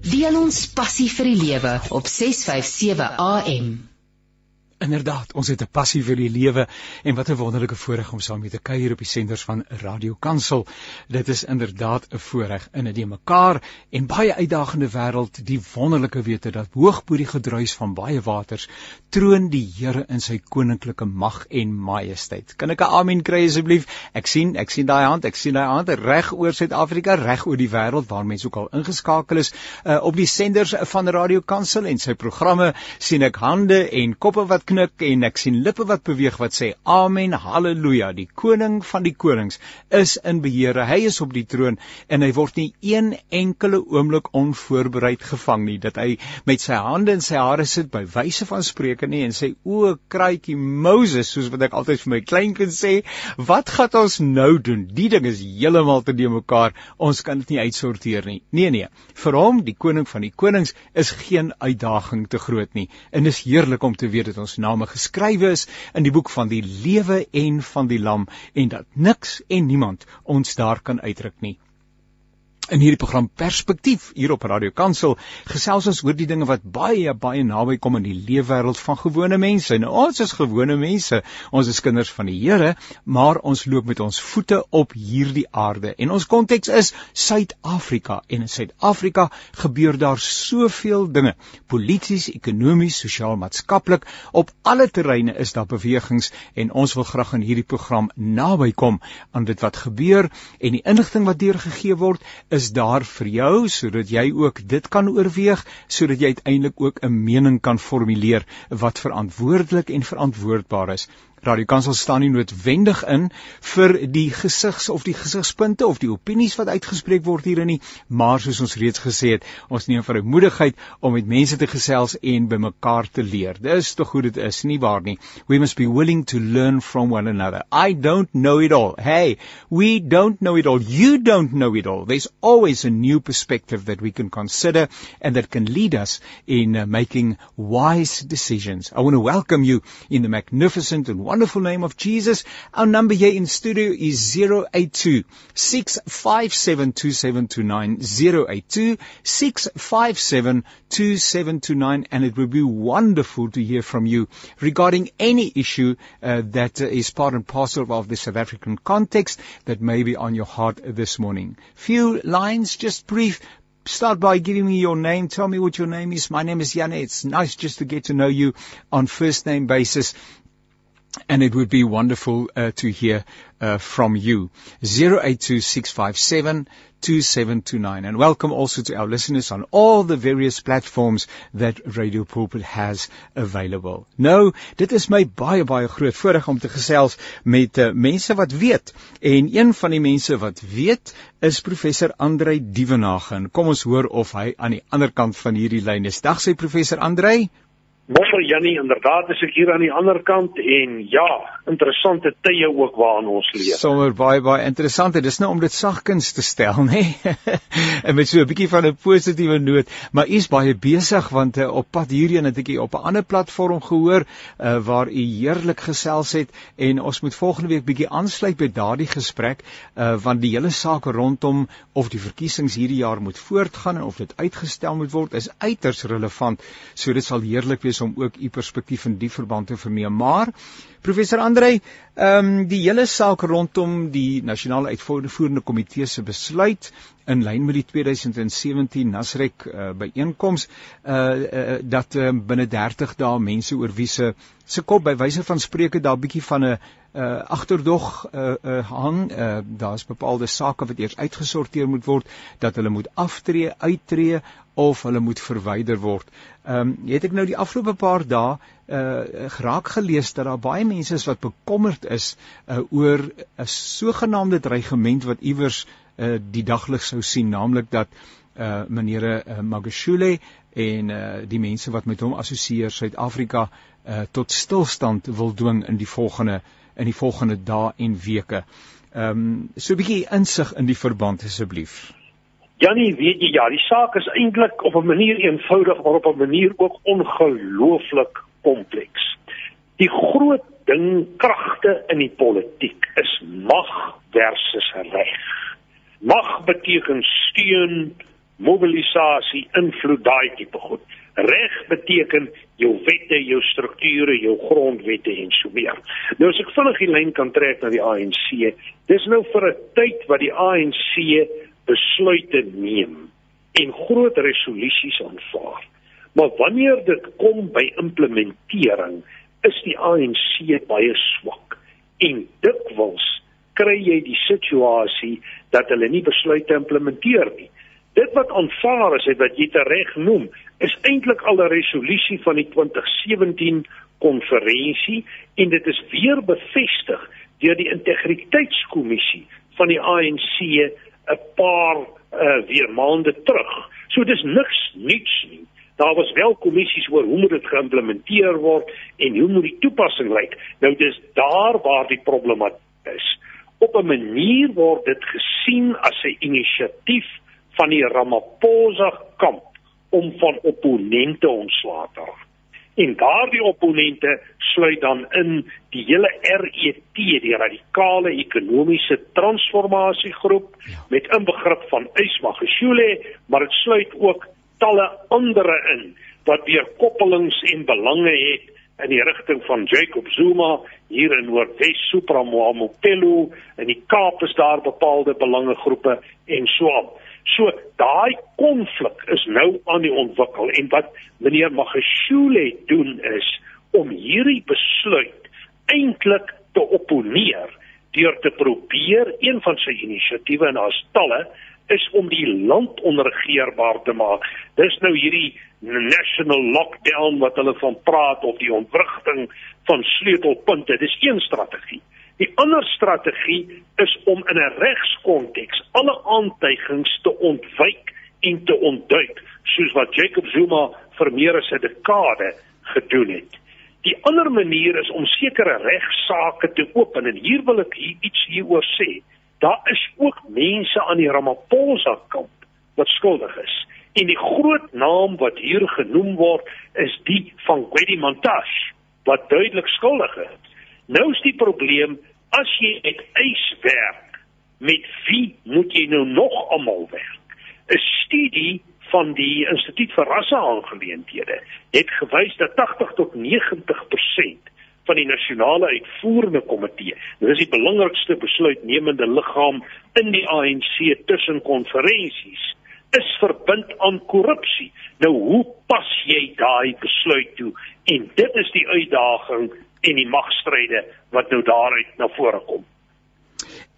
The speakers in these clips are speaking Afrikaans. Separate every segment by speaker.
Speaker 1: Deel ons passie vir die lewe op 657 AM.
Speaker 2: Inderdaad, ons het 'n passie vir die lewe en wat 'n wonderlike voorreg om saam met te kuier op die senders van Radio Kansel. Dit is inderdaad 'n voorreg in 'n mekaar en baie uitdagende wêreld, die wonderlike wete dat hoog bo die gedruis van baie waters troon die Here in sy koninklike mag en majesteit. Kan ek 'n amen kry asseblief? Ek sien, ek sien daai hand, ek sien daai hand reg oor Suid-Afrika, reg oor die wêreld waar mense ook al ingeskakel is uh, op die senders van Radio Kansel en sy programme sien ek hande en koppe wat knik en ek sien lippe wat beweeg wat sê amen haleluja die koning van die konings is in beheer. Hy is op die troon en hy word nie een enkele oomblik onvoorbereid gevang nie. Dat hy met sy hande in sy hare sit by wyse van spreuke nie en sê o kruitjie Moses soos wat ek altyd vir my kleinkind sê wat gaan ons nou doen? Die ding is heeltemal te de mekaar. Ons kan dit nie uitsorteer nie. Nee nee. Vir hom die koning van die konings is geen uitdaging te groot nie en is heerlik om te weet dat ons name geskrywe is in die boek van die lewe en van die lam en dat niks en niemand ons daar kan uitdruk nie In hierdie program Perspektief hier op Radio Kansel gesels ons oor die dinge wat baie baie naby kom in die leefwêreld van gewone mense. Nou ons is gewone mense. Ons is kinders van die Here, maar ons loop met ons voete op hierdie aarde. En ons konteks is Suid-Afrika. En in Suid-Afrika gebeur daar soveel dinge. Polities, ekonomies, sosiaal-maatskaplik, op alle terreine is daar bewegings en ons wil graag in hierdie program naby kom aan dit wat gebeur en die inligting wat deurgegee word is daar vir jou sodat jy ook dit kan oorweeg sodat jy uiteindelik ook 'n mening kan formuleer wat verantwoordelik en verantwoordbaar is. Radio Kansel staan nie noodwendig in vir die gesigs of die gesigspunte of die opinies wat uitgespreek word hierin nie, maar soos ons reeds gesê het, ons neem vermoedigheid om met mense te gesels en by mekaar te leer. Dis tog hoe dit is, nie waar nie? We must be willing to learn from one another. I don't know it all. Hey, we don't know it all. You don't know it all. There's always a new perspective that we can consider and that can lead us in uh, making wise decisions. I want to welcome you in the magnificent and wonderful name of Jesus. Our number here in studio is 082 657 2729 082 657 2729 and it would be wonderful to hear from you regarding any issue uh, that uh, is part and parcel of the South African context that may be on your heart this morning. Few lines, just brief, start by giving me your name. Tell me what your name is. My name is Janne. It's nice just to get to know you on first name basis and it would be wonderful uh, to hear uh, from you. 0826572729. And welcome also to our listeners on all the various platforms that Radio Pulpit has available. Nou, dit is my baie baie groot voorreg om te gesels met uh, mense wat weet. En een van die mense wat weet is professor Andrei Dievenage. Kom ons hoor of hy aan die ander kant van hierdie lyn is. Dag sê professor Andrei.
Speaker 3: Môre Jannie, inderdaad is ek hier aan die ander kant en ja, interessante tye ook waarin ons leef.
Speaker 2: Sommer baie baie interessant. Dit is nou om dit sagkens te stel, nê? Nee? en met so 'n bietjie van 'n positiewe noot, maar u is baie besig want uh, op pad hierheen het ek u op 'n ander platform gehoor uh, waar u heerlik gesels het en ons moet volgende week bietjie aansluit by daardie gesprek uh, want die hele saak rondom of die verkiesings hierdie jaar moet voortgaan en of dit uitgestel moet word is uiters relevant. So dit sal heerlik wees om ook u perspektief in die verband te verneem. Maar professor Andrei, ehm um, die hele saak rondom die nasionale uitvoerende komitee se besluit in lyn met die 2017 Nasrek uh, byeenkoms uh, uh dat uh, binne 30 dae mense oor wie se se kop by wyse van spreuke daar bietjie van 'n uh agterdog uh, uh hang uh daar's bepaalde sake wat eers uitgesorteer moet word dat hulle moet aftree uittreë of hulle moet verwyder word. Ehm um, het ek nou die afgelope paar dae uh geraak gelees dat daar baie mense is wat bekommerd is uh oor 'n sogenaamde dreigement wat iewers uh die daglig sou sien, naamlik dat uh meneer uh, Magashule en uh die mense wat met hom assosieer Suid-Afrika uh tot stilstand wil dwing in die volgende in die volgende dae en weke. Ehm um, so 'n bietjie insig in die verband asseblief.
Speaker 3: Jannie, weet jy ja, die saak is eintlik op 'n manier eenvoudig, maar op 'n manier ook ongelooflik kompleks. Die groot ding kragte in die politiek is mag versus reg. Mag beteken steun, mobilisasie, invloed daai tipe goed. Reg beteken jou wette, jou strukture, jou grondwette en so meer. Nou as ek vinnig die lyn kan trek na die ANC, dis nou vir 'n tyd wat die ANC besluite neem en groot resolusies aanvaar. Maar wanneer dit kom by implementering, is die ANC baie swak. En dikwels kry jy die situasie dat hulle nie besluite implementeer nie. Dit wat aanvaar is, wat jy reg noem, is eintlik al 'n resolusie van die 2017 konferensie en dit is weer bevestig deur die integriteitskommissie van die ANC 'n paar uh, weer maande terug. So dis niks niets nie. Daar was wel kommissies oor hoe moet dit geïmplementeer word en hoe moet die toepassing lyk. Nou dis daar waar die problematiek is. Op 'n manier word dit gesien as 'n inisiatief van die Ramaphosa kamp om van opponente ontslae te raak. En daardie opponente sluit dan in die hele RET, die radikale ekonomiese transformasiegroep ja. met inbegrip van Ysma Geshule, maar dit sluit ook talle ander in wat weer koppelings en belange het in die rigting van Jacob Zuma hier in Noordwes Supramoamopelo en die Kaap is daar bepaalde belangegroepe en so aan. So daai konflik is nou aan die ontwikkel en wat meneer Magashule doen is om hierdie besluit eintlik te opponeer deur te probeer een van sy inisiatiewe en haar stalle is om die land onregeerbaar te maak. Dis nou hierdie national lockdown wat hulle van praat of die ontwrigting van sleutelpunte. Dis een strategie. Die ander strategie is om in 'n regskonteks alle aantuigings te ontwyk en te ontduik, soos wat Jacob Zuma vir meer as 'n dekade gedoen het. Die ander manier is om sekere regsaake te open en hier wil ek hier iets hieroor sê. Daar is ook mense aan die Ramaphosa kamp wat skuldig is. En die groot naam wat hier genoem word is die van Gwedi Montash wat duidelik skuldig is. Nou is die probleem as jy met eis werk, met wie moet jy nou nog almal werk? 'n Studie van die Instituut vir Rasseaangeleenthede het gewys dat 80 tot 90% van die nasionale uitvoerende komitee, dit is die belangrikste besluitnemende liggaam in die ANC tussen konferensies, is verbind aan korrupsie. Nou hoe pas jy daai besluit toe? En dit is die uitdaging en die magstryde wat nou daaruit na vore kom.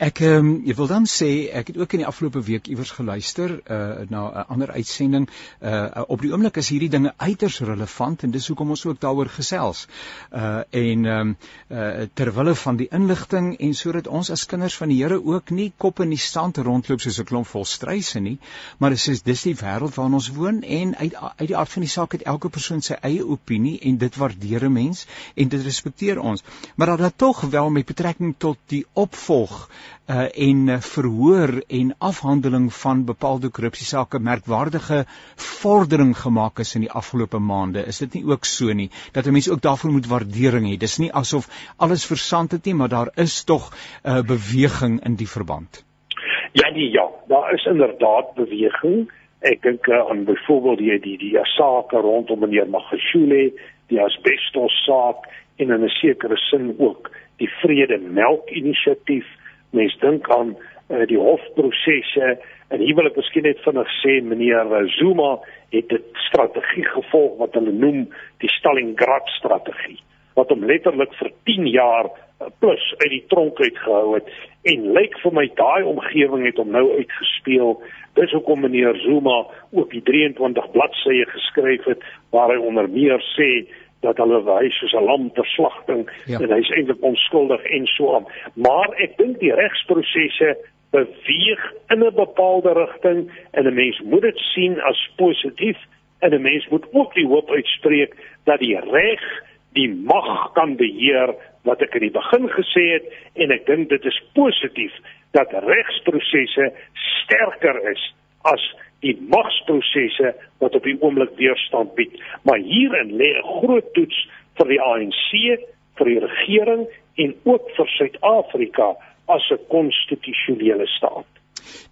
Speaker 2: Ek ehm um, wil dan sê ek het ook in die afgelope week iewers geluister uh na 'n ander uitsending. Uh op die oomblik is hierdie dinge uiters relevant en dis hoekom ons ook daaroor gesels. Uh en ehm um, uh ter wille van die inligting en sodat ons as kinders van die Here ook nie kop in die stand rondloop soos 'n klomp vol struise nie, maar dit is dis die wêreld waarin ons woon en uit uit die aard van die saak het elke persoon sy eie opinie en dit waardeer 'n mens en dit respekteer ons. Maar dat dit tog wel met betrekking tot die opvolg uh, en uh, verhoor en afhandeling van bepaalde korrupsiesake merkwaardige vordering gemaak is in die afgelope maande. Is dit nie ook so nie dat 'n mens ook daarvoor moet waardering hê? Dis nie asof alles versand het nie, maar daar is tog 'n uh, eh, beweging in die verband.
Speaker 3: Ja, nee, ja, daar is inderdaad beweging. Ek dink uh, aan byvoorbeeld die die die sake rondom meneer Magashule, die asbestos saak en in 'n sekere sin ook die vrede melk inisiatief mens dink aan uh, die hofprosesse en hier wil ek miskien net vinnig sê meneer eh, Zuma het 'n strategie gevolg wat hulle noem die Stalingrad strategie wat hom letterlik vir 10 jaar eh, plus uit die tronk uitgehou het. En lyk vir my daai omgewing het hom nou uitgespeel. Dis hoekom meneer Zuma ook die 23 bladsye geskryf het waar hy onder meer sê dat hulle wys soos 'n lam ter slagting ja. en hy's eintlik onskuldig en so aan. Maar ek dink die regsprosesse beweeg in 'n bepaalde rigting en 'n mens moet dit sien as positief en 'n mens moet ook die hoop uitspreek dat die reg die mag kan beheer wat ek in die begin gesê het en ek dink dit is positief dat regsprosesse sterker is as die magsprosesse wat op die oomblik weerstand bied. Maar hierin lê 'n groot toets vir die ANC, vir die regering en ook vir Suid-Afrika as 'n konstitusionele staat.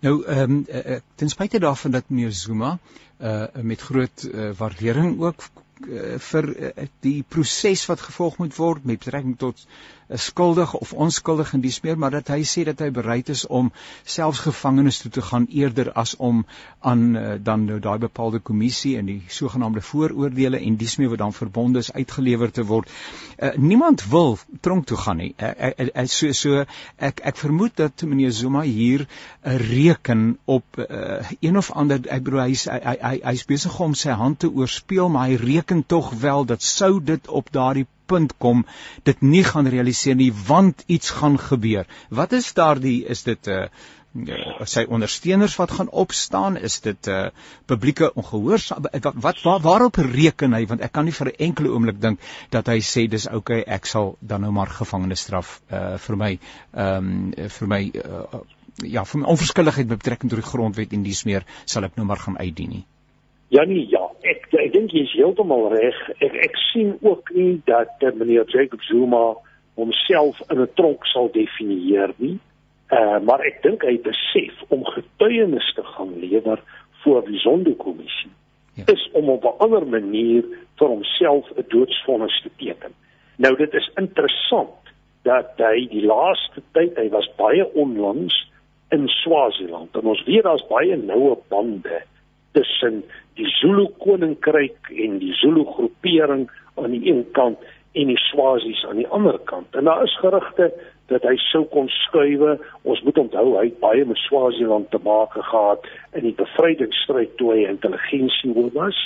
Speaker 2: Nou ehm um, uh, ten spyte daarvan dat meneer Zuma uh met groot uh, waardering ook uh, vir uh, die proses wat gevolg moet word met betrekking tot skuldig of onskuldig en dis meer maar dat hy sê dat hy bereid is om selfs gevangenes toe te gaan eerder as om aan uh, dan nou daai bepaalde kommissie en die sogenaamde vooroordeele en dis meer wat dan verbonde is uitgelewer te word. Uh, niemand wil tronk toe gaan nie. Uh, uh, uh, so so ek ek vermoed dat meneer Zuma hier 'n uh, reken op uh, een of ander ek bedoel hy's hy hy hy's besig om sy hand te oorspeel maar hy reken tog wel dat sou dit op daardie punt kom dit nie gaan realiseer nie want iets gaan gebeur. Wat is daardie is dit 'n uh, uh, sy ondersteuners wat gaan opstaan is dit 'n uh, publieke ongehoorsaam wat, wat waar, waarop reken hy want ek kan nie vir 'n enkele oomblik dink dat hy sê dis oukei okay, ek sal dan nou maar gevangenisstraf uh, vir my ehm um, vir my uh, ja vir my onverskilligheid met betrekking tot die grondwet en dies meer sal ek nou maar gaan uitdien nie.
Speaker 3: Janie, ja, ek ek dink jy is heeltemal reg. Ek ek sien ook nie dat uh, meneer Jacob Zuma homself in 'n tronk sal definieer nie. Uh maar ek dink hy besef om getuienis te gaan lewer voor die sondekommissie ja. is om op 'n ander manier vir homself 'n doodsvonnis te teken. Nou dit is interessant dat hy die laaste tyd, hy was baie onlangs in Swaziland en ons weet daar's baie noue bande tussen die Zulu koninkryk en die Zulu groepering aan die een kant en die Swazis aan die ander kant. En daar is gerugte dat hy sou kon skuwe. Ons moet onthou hy het baie met Swaziland te maak gehad in die bevrydingsstryd toe hy intelligensie was.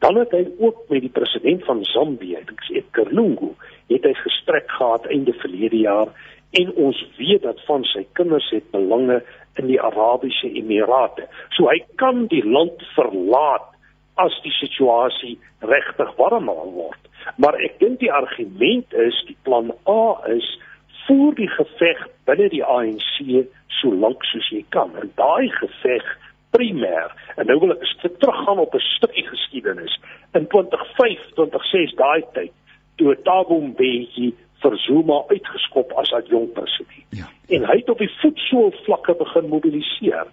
Speaker 3: Dan het hy ook met die president van Zambië, ek sê Kerlungu, het hy gesprek gehad einde verlede jaar en ons weet dat van sy kinders het belange in die Arabiese Emirate. So hy kan die land verlaat as die situasie regtig warm word. Maar ek dink die argument is die plan A is voer die geveg binne die ANC so lank soos jy kan. En daai geveg primêr en nou wil ek teruggaan op 'n stukkie geskiedenis in 2005 2006 daai tyd toe Thabo Mbeki vir Zuma uitgeskop as adjunkt president. Ja. En hy het op die voetsool vlakke begin mobiliseer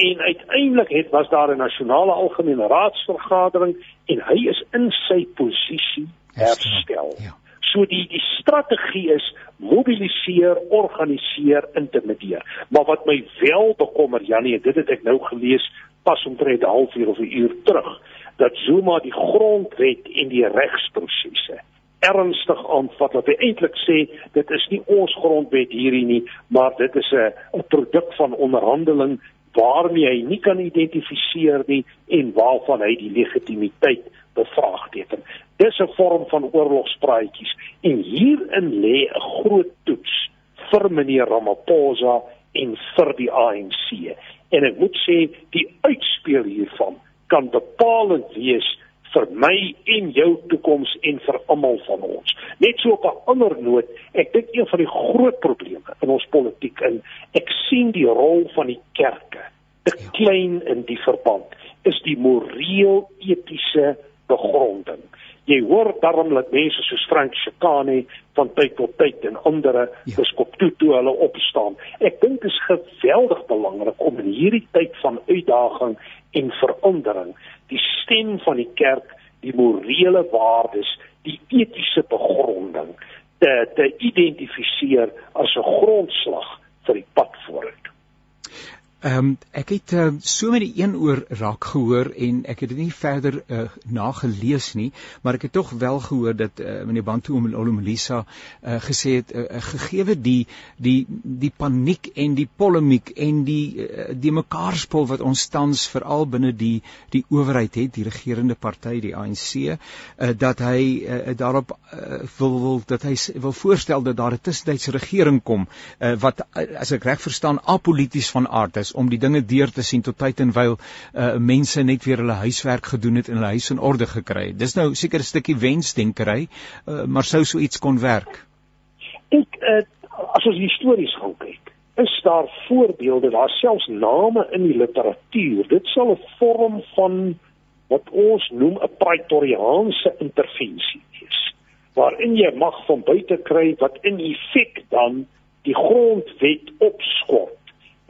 Speaker 3: en uiteindelik het was daar 'n nasionale algemene raadsvergadering en hy is in sy posisie herstel. Ja. So die die strategie is mobiliseer, organiseer, intimideer. Maar wat my wel bekommer Janie, dit het ek nou gelees pas omtrent 'n halfuur of 'n uur terug dat Zuma die grondwet en die regsprosesse ernstig aanvat wat hy eintlik sê dit is nie ons grondwet hierdie nie maar dit is 'n 'n produk van onderhandeling waarmee hy nie kan identifiseer nie en waarvan hy die legitimiteit bevraagteken. Dis 'n vorm van oorlogspraatjies en hierin lê 'n groot toets vir meneer Ramaphosa en vir die ANC. En ek moet sê die uitspeel hiervan kan bepalend wees vir my en jou toekoms en vir almal van ons. Net so op 'n ander noot, ek dink een van die groot probleme in ons politiek in ek sien die rol van die kerke te ja. klein in die verband is die moreel etiese begronding. Jy hoor daarom dat mense soos Frank Chikane van tyd tot tyd en ander ja. biskop Tutu hulle opstaan. Ek dink dit is geweldig belangrik om in hierdie tyd van uitdaging en verandering die stem van die kerk, die morele waardes, die etiese begronding te te identifiseer as 'n grondslag vir die pad vorentoe.
Speaker 2: Ehm um, ek het uh, so met die een oor raak gehoor en ek het dit nie verder uh, nagelees nie, maar ek het tog wel gehoor dat uh, meneer Bantu Olomelisa uh, gesê het uh, gegeewe die die die paniek en die polemiek en die uh, die mekaarspel wat ons tans veral binne die die owerheid het, die regerende party, die ANC, uh, dat hy uh, daarop uh, wil wil dat hy wil voorstel dat daar 'n tussentydse regering kom uh, wat as ek reg verstaan apolities van aard is is om die dinge deur te sien tot tyd en wyl uh, mense net weer hulle huiswerk gedoen het en hulle huis in orde gekry het. Dis nou seker 'n stukkie wensdenkery, uh, maar sou so iets kon werk.
Speaker 3: Ek uh, as ons histories gaan kyk, is daar voorbeelde, daar selfs name in die literatuur. Dit sal 'n vorm van wat ons noem 'n praetoriaanse intervensie wees waarin jy mag van buite kry wat in effek dan die grondwet opskort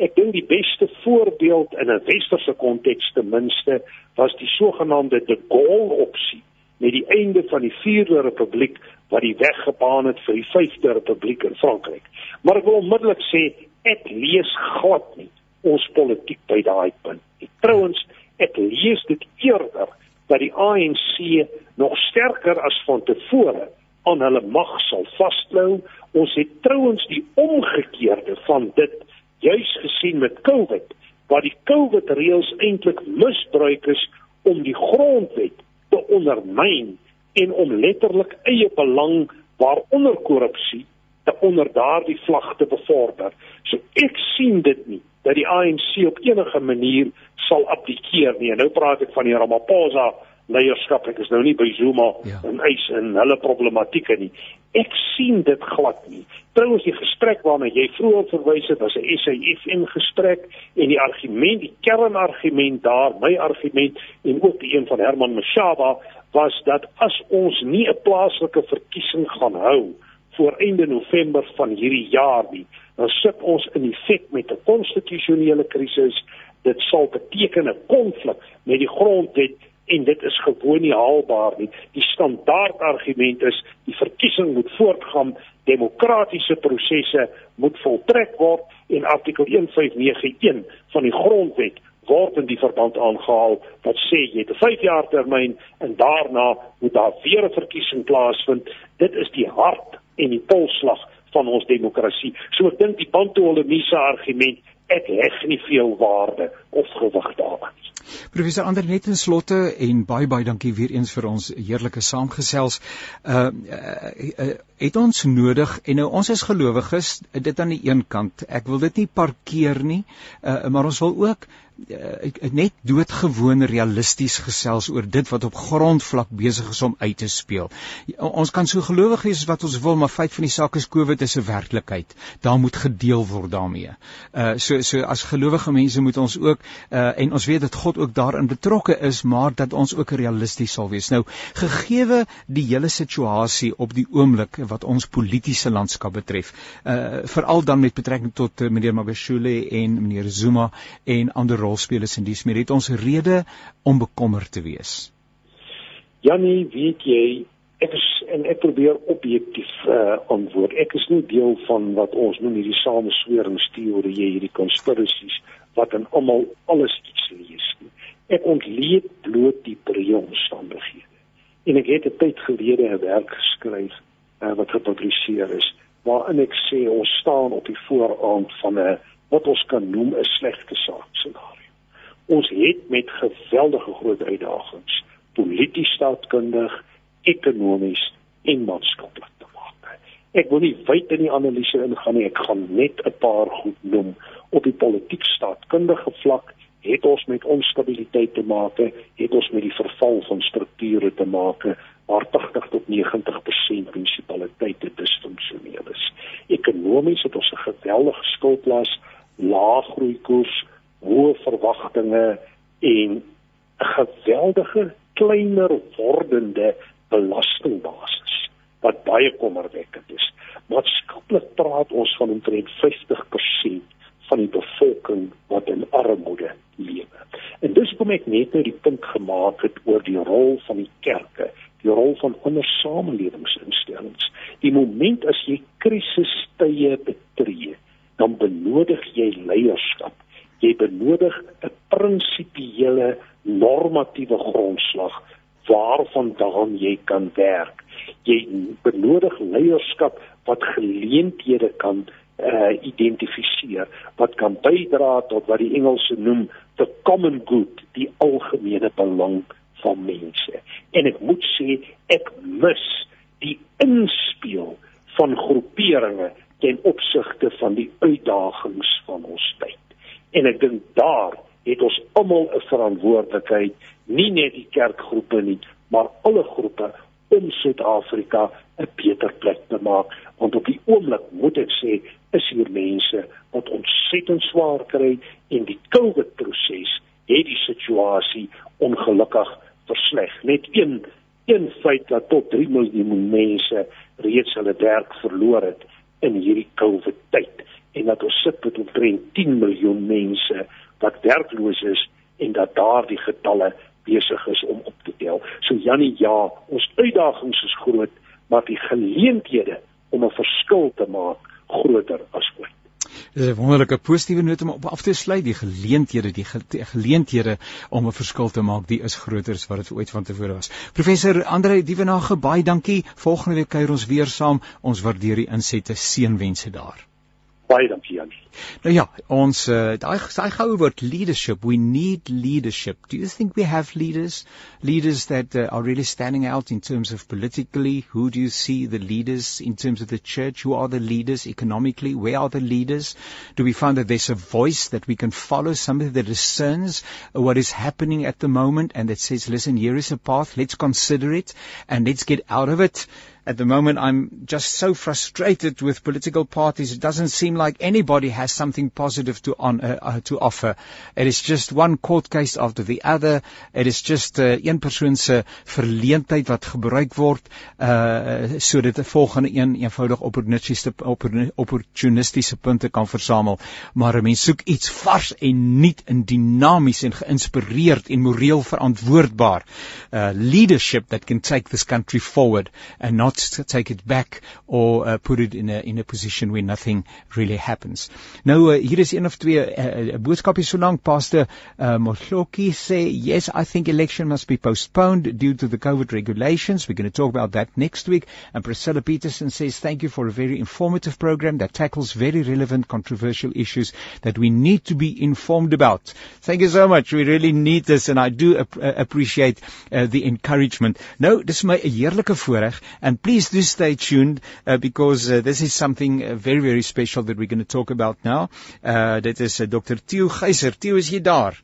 Speaker 3: Ek dink die beste voorbeeld in 'n westerse konteks ten minste was die sogenaamde De Gaulle opsie met die einde van die 4de republiek wat die weg gebaan het vir die 5de republiek in Frankryk. Maar ek wil onmiddellik sê ek lees glad nie ons politiek by daai punt nie. Trouwens, ek lees dit eerder dat die ANC nog sterker as van tevore aan hulle mag sal vasklou. Ons het trouwens die omgekeerde van dit juis gesien met COVID, waar die COVID reëls eintlik misbruik is om die grondwet te ondermyn en om letterlik eie belang waaronder korrupsie te onder daardie vlag te bevorder. So ek sien dit nie dat die ANC op enige manier sal abdikeer nie. Nou praat ek van die Ramaphosa leierskap. Ek is nou nie by Zuma ja. en eis en hulle problematieke nie. Ek sien dit glad nie. Trouwens die gesprek waarna jy vroeër verwys het, was 'n SAFM gesprek en die argument, die kernargument daar, my argument en ook die een van Herman Mashaba was dat as ons nie 'n plaaslike verkiesing gaan hou voor einde November van hierdie jaar nie, dan sit ons in effek met 'n konstitusionele krisis. Dit sal beteken 'n konflik met die grondwet en dit is gewoon nie haalbaar nie. Die standaard argument is die verkiesing moet voortgaan, demokratiese prosesse moet voltrek word en artikel 1591 van die grondwet word in die verband aangehaal wat sê jy het 'n 5 jaar termyn en daarna moet daar weer 'n verkiesing plaasvind. Dit is die hart en die polslag van ons demokrasie. So ek dink die Bantu-Holomisa argument ek heg nie veel waarde of gewig daaraan.
Speaker 2: Professor Ander net in slotte en baie baie dankie weer eens vir ons heerlike saamgesels. Uh, uh, uh het ons nodig en nou ons is gelowiges dit aan die een kant. Ek wil dit nie parkeer nie, uh, maar ons wil ook uh, net doodgewoon realisties gesels oor dit wat op grondvlak besig is om uit te speel. Ons kan so gelowig wees wat ons wil, maar feit van die saak is COVID is 'n werklikheid. Daar moet gedeel word daarmee. Uh so so as gelowige mense moet ons ook uh en ons weet dat God ook daarin betrokke is, maar dat ons ook realisties sal wees. Nou, gegeewe die hele situasie op die oomblik wat ons politieke landskap betref, uh veral dan met betrekking tot uh, meneer Magashule en meneer Zuma en ander rolspelers in dies meer het ons rede om bekommerd te wees.
Speaker 3: Jannie, weet jy, ek is en ek probeer objektief uh, antwoord. Ek is nie deel van wat ons noem hierdie samesweringsteorieë, hierdie konspirasies wat aan almal alles iets lees nie. Ek ontleed bloot die breë omstandighede. En ek het 'n tyd gelede 'n werk geskryf uh, wat gepubliseer is waarin ek sê ons staan op die vooraand van 'n wat ons kan noem 'n slegte saak scenario. Ons het met geweldige groot uitdagings, polities staatkundig, ekonomies en maatskaplik. Ek wil nie wyd in die analise ingaan nie, ek gaan net 'n paar goed noem. Op die politiek staatkundige vlak het ons met onstabiliteit te maak, het ons met die verval van strukture te maak waar 80 tot 90% munisipaliteite disfunksioneel is. Ekonomies het ons 'n geweldige skuldlas lae groeikoers, hoë verwagtinge en 'n geweldige kleiner wordende belastingbasis wat baie kommerwekkend is. Maatskaplik praat ons van omtrent 50% van die bevolking wat in armoede lewe. En dis kom ek net nou die punt gemaak het oor die rol van die kerke, die rol van ander samelewingsinstellings. Die moment as jy krisistye betree, dan benodig jy leierskap. Jy benodig 'n prinsipiële normatiewe grondslag waarvandaan jy kan werk. Jy benodig leierskap wat geleenthede kan uh identifiseer wat kan bydra tot wat die Engelse noem the common good, die algemene belang van mense. En ek moet sê ek mis die inspel van groeperinge ten opsigte van die uitdagings van ons tyd. En ek dink daar het ons almal 'n verantwoordelikheid, nie net die kerkgroepe nie, maar alle groepe om Suid-Afrika 'n beter plek te maak, want op die oomblik moet ek sê, is hier mense wat ontsettend swaar kry en die COVID proses het die situasie ongelukkig versleg. Net een een feit dat tot 3 miljoen mense reeds hulle werk verloor het in hierdie COVID tyd en dat ons sit met omtrent 10 miljoen mense wat werkloos is en dat daardie getalle besig is om op te tel. So Jannie, ja, ons uitdagings is groot, maar die geleenthede om 'n verskil te maak groter as ooit.
Speaker 2: Dis 'n wonderlike positiewe noot om op af te sluit. Die geleenthede, die, ge die geleenthede om 'n verskil te maak, die is groter as wat dit ooit van tevore was. Professor Andre Dievenage, baie dankie. Volgende week kuier ons weer saam. Ons waardeer die insette. Seënwense daar.
Speaker 3: Baie dankie Janie.
Speaker 2: Nou ja, ons uh, daai daai goue woord leadership. We need leadership. Do you think we have leaders? Leaders that uh, are really standing out in terms of politically? Who do you see the leaders in terms of the church? Who are the leaders economically? Where are the leaders? Do we find that there's a voice that we can follow, somebody that discerns what is happening at the moment and that says, listen, here is a path, let's consider it and let's get out of it? At the moment, I'm just so frustrated with political parties. It doesn't seem like anybody has something positive to, on, uh, uh, to offer. It is just one court case after the other. It is just uh, een persoon se verleentheid wat gebruik word uh sodat 'n volgende een eenvoudig opportunistiese opportunistiese punte kan versamel. Maar 'n mens soek iets vars en nuut en dinamies en geïnspireerd en moreel verantwoordbaar. Uh leadership that can take this country forward and not to take it back or uh, put it in a in a position where nothing really happens. Nou uh, hier is een of twee uh, boodskappe so lank pastor uh, Mosloki sê yes I think election must be postponed due to the COVID regulations. We're going to talk about that next week. And Priscilla Peterson says thank you for a very informative program that tackles very relevant controversial issues that we need to be informed about. Thank you so much. We really need this and I do ap appreciate uh, the encouragement. Nou dis my heerlike voorreg and please do stay tuned uh, because uh, this is something uh, very very special that we're going to talk about now. Uh dit is uh, Dr. Theo Geyser. Theo is jy daar?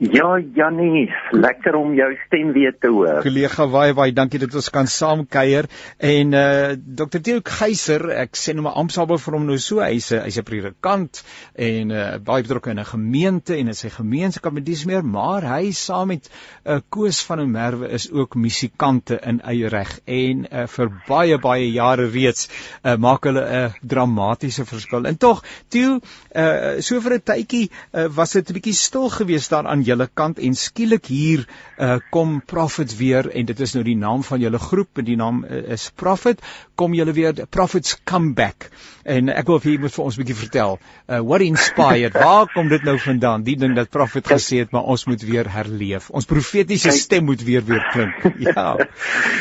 Speaker 4: Ja, Jannie, lekker om jou stem weer te hoor.
Speaker 2: Kollega baie baie dankie dat ons kan saam kuier. En uh Dr. Theo Geyser, ek sê nou maar ampsabel vir hom nou so, hy's hy's 'n predikant en uh baie betrokke in 'n gemeente en in sy gemeenskap met dis meer, maar hy saam met 'n uh, Koos van der Merwe is ook musikante in eie reg en uh vir baie baie jare reeds uh maak hulle 'n uh, dramatiese verskil. En tog, Theo, uh so vir 'n tydjie uh, was dit 'n bietjie stil geweest daar aan julle kant en skielik hier uh, kom Prophet weer en dit is nou die naam van julle groep en die naam uh, is Prophet kom julle weer Prophets come back. En ek wil vir julle vir ons 'n bietjie vertel uh, what inspired waar kom dit nou vandaan? Die ding dat Prophet gesê het maar ons moet weer herleef. Ons profetiese stem moet weer weer klink ja.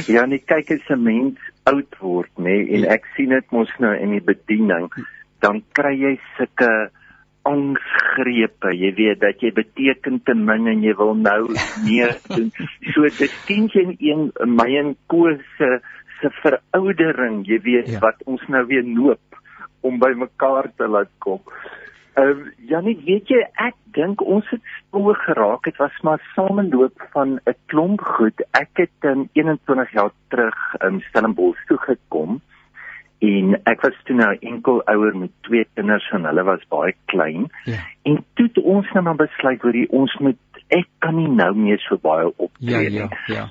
Speaker 4: Ja nee kyk as 'n mens oud word nê nee, en ek sien dit mos nou in die bediening dan kry jy sulke angsgrepe. Jy weet dat jy beteken te min en jy wil nou meer doen. So dit dien jy een my en Koos se se veroudering, jy weet ja. wat ons nou weer noop om by mekaar te laat kom. Ehm uh, Janie, weet jy ek dink ons het so geraak. Dit was maar sameloop van 'n klomp goed. Ek het in 21 jaar terug in Stellenbosch toe gekom en ek was toe nou enkel ouer met twee kinders en hulle was baie klein. Ja. En toe het ons nou maar besluit hoor ons moet ek kan nie nou meer so baie optree
Speaker 2: nie. Ja, ja, ja.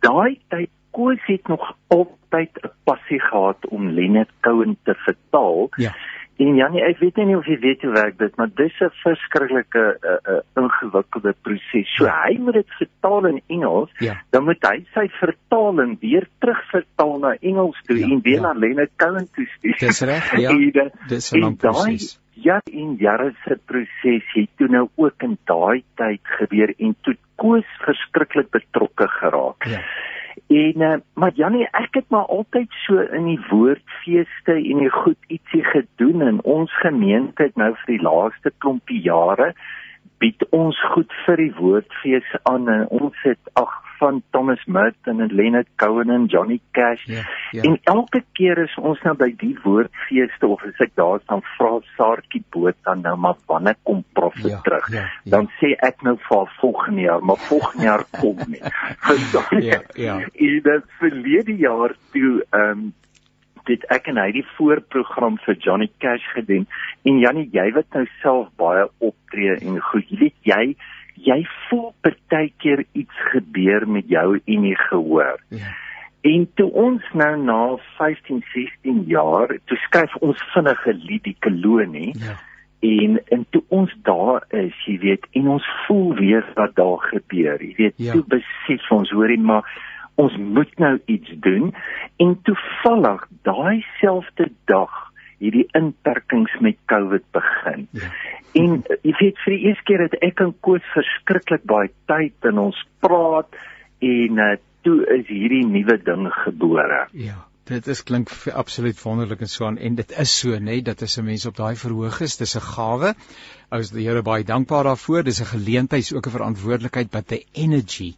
Speaker 4: Daai tyd koes het nog altyd 'n passie gehad om Leonard Cohen te vertaal.
Speaker 2: Ja.
Speaker 4: En Janie, ek weet nie of jy weet hoe werk dit, maar dis 'n verskriklike uh, uh, ingewikkelde proses. So hy moet dit vertaal in Engels,
Speaker 2: ja.
Speaker 4: dan moet hy sy vertaling weer terugvertaal na Engels toe ja, en weer ja. na Leonard Cohen toe stuur.
Speaker 2: Dis reg, ja. Dis 'n lang proses.
Speaker 4: Ja, in jare se proses het toe nou ook in daai tyd gebeur en toe Koos verskriklik betrokke geraak.
Speaker 2: Ja.
Speaker 4: En uh, maar Jannie, ek het maar altyd so in die woordfeeste en die goed ietsie gedoen in ons gemeente het nou vir die laaste klompie jare bied ons goed vir die woordfees aan en ons het ag van Thomas Merton en Leonard Cohen en Johnny Cash.
Speaker 2: Ja, ja.
Speaker 4: En elke keer as ons nou by die woordfeeste of as ek daar staan vra Saartjie boot dan nou maar wanneer kom profet
Speaker 2: Ja,
Speaker 4: terug?
Speaker 2: ja, ja.
Speaker 4: Dan sê ek nou vir volgende jaar, maar volgende jaar kom nie. Verstaan jy?
Speaker 2: Ja, ja.
Speaker 4: En dit verlede jaar toe ehm um, dit ek en hy die voorprogram vir Johnny Cash gedoen en Jannie jy wat nou self baie optree en goed jy weet jy jy voel partykeer iets gebeur met jou en jy gehoor
Speaker 2: Ja.
Speaker 4: En toe ons nou na 15, 16 jaar, toe skryf ons vinnige lied die kolonie. Ja. En en toe ons daar is, jy weet, en ons voel weer wat daar gebeur. Jy weet, ja. toe besef ons hoorie maar ons moet nou iets doen en toevallig daai selfde dag hierdie inperkings met COVID begin. Ja. En jy weet vir die eerste keer het ek en Koos verskriklik baie tyd en ons praat en uh, toe is hierdie nuwe ding gebore.
Speaker 2: Ja. Dit is klink absoluut wonderlik en so aan en dit is so nê nee, dat as 'n mens op daai verhoog is, dis 'n gawe. Ou is die Here baie dankbaar daarvoor. Dis 'n geleentheid, ook 'n verantwoordelikheid, but the energy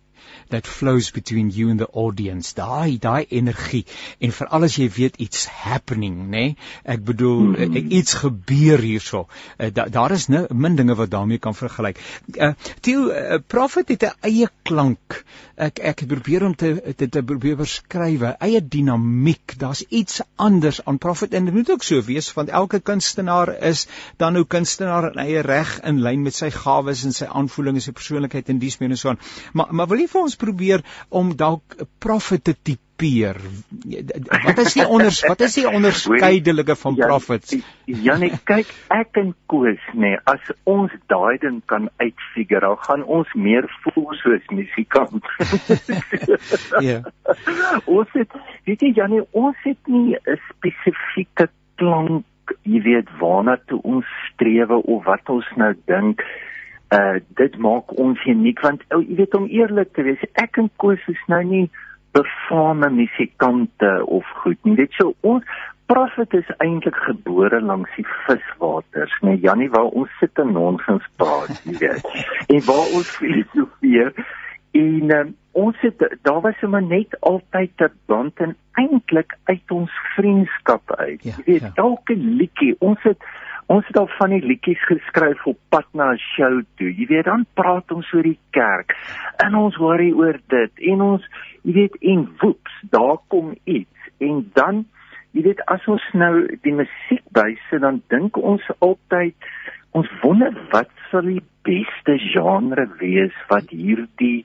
Speaker 2: that flows between you and the audience. Daai daai energie. En veral as jy weet iets happening nê? Nee? ek bedoel mm -hmm. iets gebeur hierso. Uh, da, daar is nou min dinge wat daarmee kan vergelyk. Uh, Tiel uh, prophet het 'n eie klank. Ek ek probeer om te te, te probeer beskryf eie dinamiek. Daar's iets anders aan prophet en dit moet ook so wees want elke kunstenaar is dan nou kunstenaar in eie reg in lyn met sy gawes en sy aanvoelings en sy persoonlikheid en dies meer en so aan. Maar maar wil jy vir ons probeer om dalk profit te tipeer. Wat is die onders wat is die onderskeidelike van profit?
Speaker 4: Janie, kyk, ek en Koos nê, nee, as ons daai ding kan uitfigure, dan gaan ons meer voel soos musikant. Ja. Ons het weet jy Janie, ons het nie 'n spesifieke klank, jy weet waarna toe ons streef of wat ons nou dink uh dit maak ons uniek want ou jy weet om eerlik te wees ek en Koos is nou nie befaamde musikante of goed nie dit so ons Prophet is eintlik gebore langs die viswaters nee Jannie waar ons sit en nonsens praat jy weet en waar ons filosofeer en um, ons het daar was sommer net altyd 'n band en eintlik uit ons vriendskap uit ja, jy weet ja. elke liedjie ons het Ons het al van die liedjies geskryf op pad na 'n show toe. Jy weet, dan praat ons oor die kerk en ons worry oor dit en ons, jy weet, en woeps, daar kom iets. En dan, jy weet, as ons nou die musiek bysit, dan dink ons altyd ons wonder wat sal die beste genre wees wat hierdie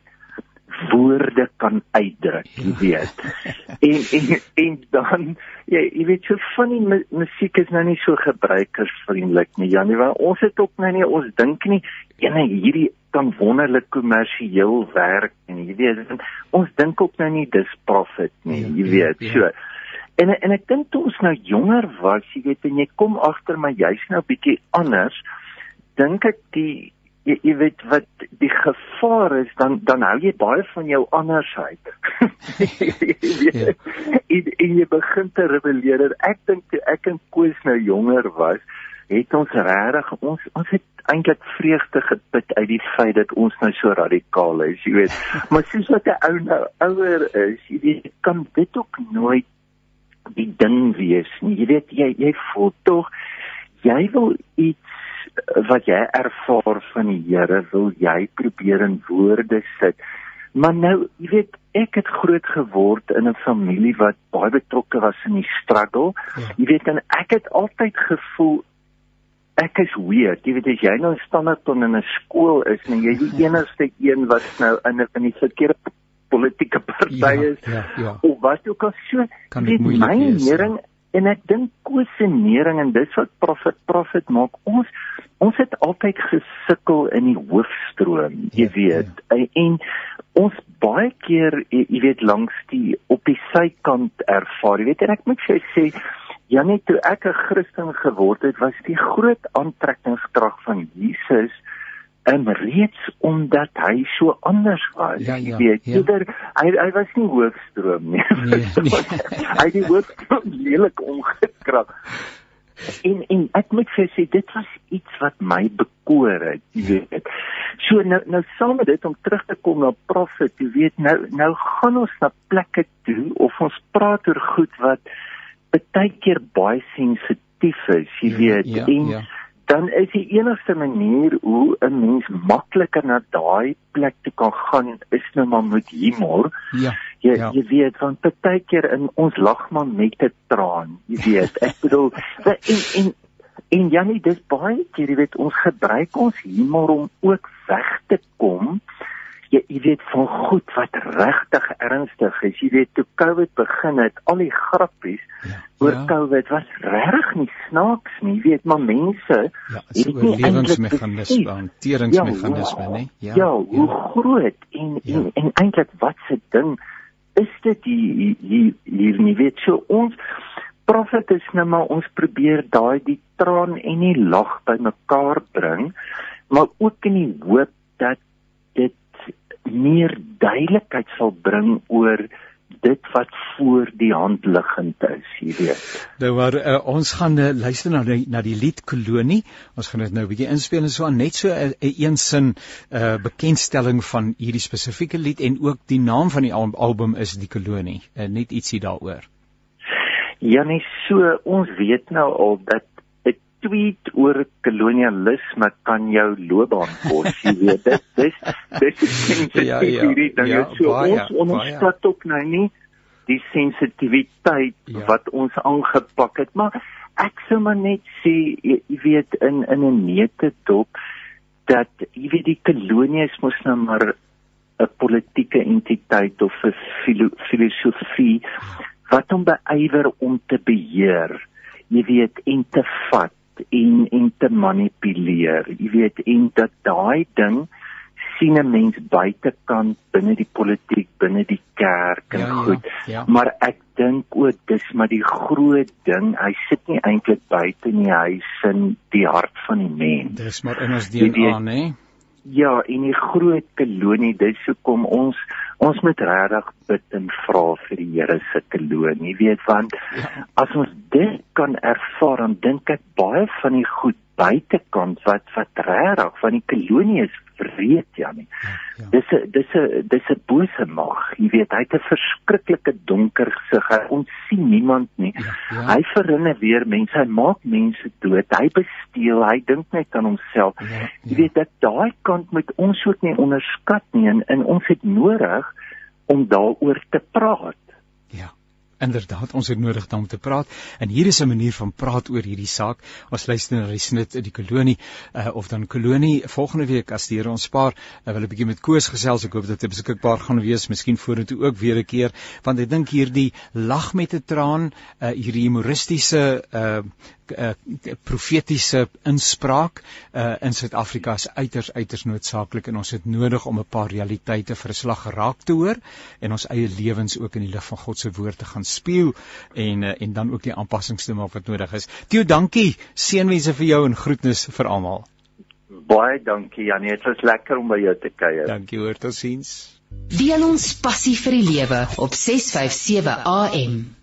Speaker 4: woorde kan uitdruk, jy weet. en en en dan ja, jy weet so van die mu musiek is nou nie so gebruikersvriendelik nie. Janie, want ons het ook nou nie ons dink nie ene hierdie kan wonderlik kommersieel werk en jy weet ons dink ook nou nie dis profit nie, ja, jy ja, weet. Ja, ja. So en en ek dink toe ons nou jonger was, jy weet en jy kom agter my jy's nou bietjie anders dink ek die jy, jy weet wat die gevaar is dan dan hou jy baie van jou andersheid. ja. en, en jy begin te rebelleer. Ek dink toe ek en Koos nou jonger was, het ons regtig ons ons het eintlik vreugde geput uit die feit dat ons nou so radikaal is, jy weet. maar soos wat 'n ou nou ouer is, jy weet, kan dit ook nooit die ding wees nie. Jy weet jy jy voel tog jy wil iets wat jy ervaar van die Here wil jy probeer in woorde sit. Maar nou, jy weet, ek het groot geword in 'n familie wat baie betrokke was in die struggle. Ja. Jy weet, en ek het altyd gevoel ek is weird. Jy weet as jy nou standaard in 'n skool is en jy die enigste een wat nou in 'n in die verkeerde politieke party ja, is ja, ja. of wat ook al so, kan dit my mening en ek dink kosenering en dis wat profit profit maak. Ons ons het altyd gesukkel in die hoofstroom jy ja, weet. ja. en ons baie keer jy weet langs die op die sykant ervaar jy weet. En ek moet vir sê Janie toe ek 'n Christen geword het was die groot aantrekkingskrag van Jesus en reeds omdat hy so anders was. Ja, ja, weet, ja. Eerder, hy hy was nie hoofstroom nie. Nee, nee. hy het die hoofstroom lelik omgekrap. En en ek moet vir sê dit was iets wat my bekoor het, jy weet. So nou nou saam met dit om terug te kom na Prophet, jy weet nou nou gaan ons na plekke toe of ons praat oor goed wat baie keer baie sensitief is, jy ja, weet. Ja, en ja dan is die enigste manier hoe 'n mens makliker na daai plek toe kan gaan is nou maar met humor. Ja. Jy ja. jy weet want baie keer in ons lag maar met 'n traan, jy weet. Ek bedoel en en en Janie dis baie keer jy weet ons gebruik ons humor om ook weg te kom jy, jy weet van goed wat regtig ernstig is. Jy weet toe COVID begin het, al die grappies ja, oor ja. COVID was regtig nie snaaks nie. Jy weet maar mense
Speaker 2: ja, het nie lewensmeganisme, hanteringsmeganisme, ja, nê?
Speaker 4: Ja, ja, hoe ja. groot en ja. en, en eintlik wat se ding is dit hier hier hier nie weet so ons profet is nou maar ons probeer daai die traan en die lag bymekaar bring maar ook in die hoop dat dit meer duidelikheid sal bring oor dit wat voor die hand liggend is, jy weet.
Speaker 2: Nou maar uh, ons gaan uh, luister na die, na die lied Kolonie. Ons gaan dit nou 'n bietjie inspel en so aan net so 'n uh, een sin uh bekendstelling van hierdie spesifieke lied en ook die naam van die al album is Die Kolonie. Uh, net ietsie daaroor.
Speaker 4: Ja nee, so ons weet nou al dat tweet oor kolonialisme kan jou loopbaan kos, jy weet dit. Dis dis is ja, ja, hierdie ding ja, so baie, ons onderskat ook nou nie die sensitiwiteit ja. wat ons aangepak het, maar ek sou maar net sê jy, jy weet in in 'n neete dop dat jy weet die kolonies mos nou maar 'n politieke entiteit of 'n filo filosofie wat hom beywer om te beheer jy weet en te vat en en te manipuleer. Jy weet en dat daai ding sien 'n mens buitekant binne die politiek, binne die kerk en ja, ja goed. Ja, ja. Maar ek dink ook dis maar die groot ding. Hy sit nie eintlik buite nie, hy sin die hart van die mens.
Speaker 2: Dis maar in ons DNA, né?
Speaker 4: Ja, en die groot kolonie, dis hoekom ons ons moet regtig bid en vra vir die Here se kolonie. Jy weet want as ons dit kan ervaar, dan dink ek baie van die goed buitekant wat wat regtig van die kolonie is wreed ja nie. Ja. Dis 'n dis 'n dis 'n bose mag. Jy weet, hy het 'n verskriklike donker gesig. Hy ons sien niemand nie. Ja, ja. Hy verrinne weer mense. Hy maak mense dood. Hy besteel. Hy dink net aan homself. Ja, ja. Jy weet dat daai kant moet ons ook nie onderskat nie en, en ons het nodig om daaroor te praat.
Speaker 2: Inderdaad, ons het nodig om te praat en hier is 'n manier van praat oor hierdie saak. Ons luister na die snit uit die kolonie uh, of dan kolonie volgende week as die Here ons spaar. Uh, wil 'n bietjie met Koos gesels. Ek hoop dat dit beskikbaar gaan wees, miskien vorentoe ook weer 'n keer, want ek dink hierdie lag met 'n traan, uh, hierdie humoristiese uh, uh, profetiese inspraak uh, in Suid-Afrika is uiters uiters noodsaaklik en ons het nodig om 'n paar realiteite vir 'n slag geraak te hoor en ons eie lewens ook in die lig van God se woord te gaan spieël en uh, en dan ook die aanpassings te maak wat nodig is. Theo, dankie. Seënwense vir jou en groetnis vir almal.
Speaker 4: Baie dankie Janie, dit was lekker om by jou te kuier.
Speaker 2: Dankie hoor, totsiens.
Speaker 1: Deel ons passie vir die lewe op 657 AM.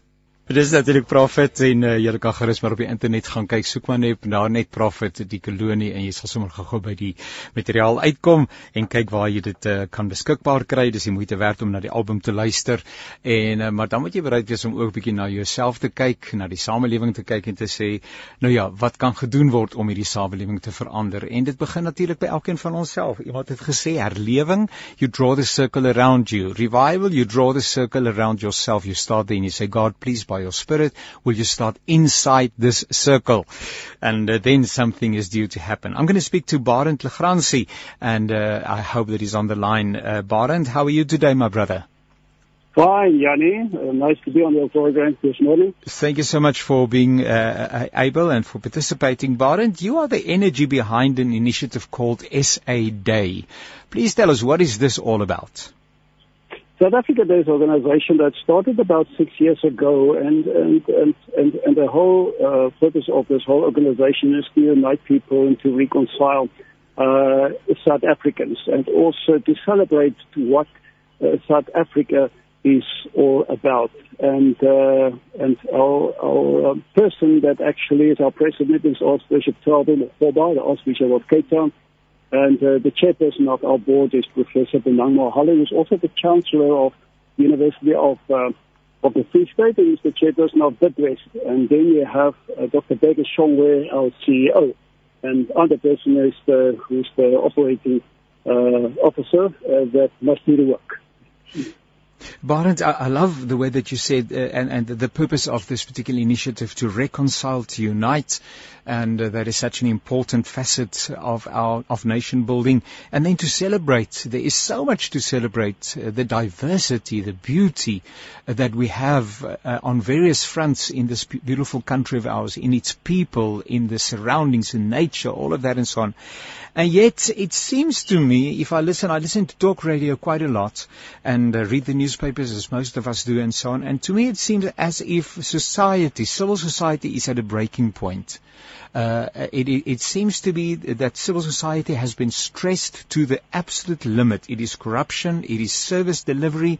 Speaker 2: Dit is natuurlik Prophet en uh, jy kan gerus maar op die internet gaan kyk, soek maar net daar net Prophet die kolonie en jy sal sommer gou-gou by die materiaal uitkom en kyk waar jy dit uh, kan beskikbaar kry. Dis die moeite werd om na die album te luister. En uh, maar dan moet jy bereid wees om ook 'n bietjie na jouself te kyk, na die samelewing te kyk en te sê, nou ja, wat kan gedoen word om hierdie samelewing te verander? En dit begin natuurlik by elkeen van onsself. Iemand het gesê herlewing, you draw the circle around you. Revival, you draw the circle around yourself. You start there and you say, God, please by your spirit will you start inside this circle and uh, then something is due to happen i'm going to speak to barent legransi and uh, i hope that he's on the line uh, barent how are you today my brother
Speaker 5: Fine, Yanni. Uh, nice to be on your program this morning.
Speaker 2: Thank you so much for being uh, able and for participating. Barent, you are the energy behind an initiative called SA Day. Please tell us, what is this all about?
Speaker 5: South Africa Day is an organization that started about six years ago, and and and and, and the whole uh, purpose of this whole organization is to unite people and to reconcile uh, South Africans, and also to celebrate what uh, South Africa is all about. And uh, and our our um, person that actually is our president is Archbishop Thelma Foba, the Archbishop of Cape Town. And uh, the chairperson of our board is Professor Benang Mohale, who's also the chancellor of the University of uh, of the Free State, and he's the chairperson of Bidwest. And then you have uh, Dr. Baker Shongwe, our CEO. And other person is the, who's the operating uh, officer uh, that must do the work.
Speaker 2: Barend, I, I, love the way that you said, uh, and, and the purpose of this particular initiative to reconcile, to unite, and uh, that is such an important facet of our of nation building. And then to celebrate, there is so much to celebrate: uh, the diversity, the beauty uh, that we have uh, on various fronts in this beautiful country of ours, in its people, in the surroundings, in nature, all of that, and so on. And yet, it seems to me, if I listen, I listen to talk radio quite a lot and uh, read the newspapers as most of us do and so on. And to me, it seems as if society, civil society is at a breaking point. Uh, it, it, seems to be that civil society has been stressed to the absolute limit. It is corruption, it is service delivery,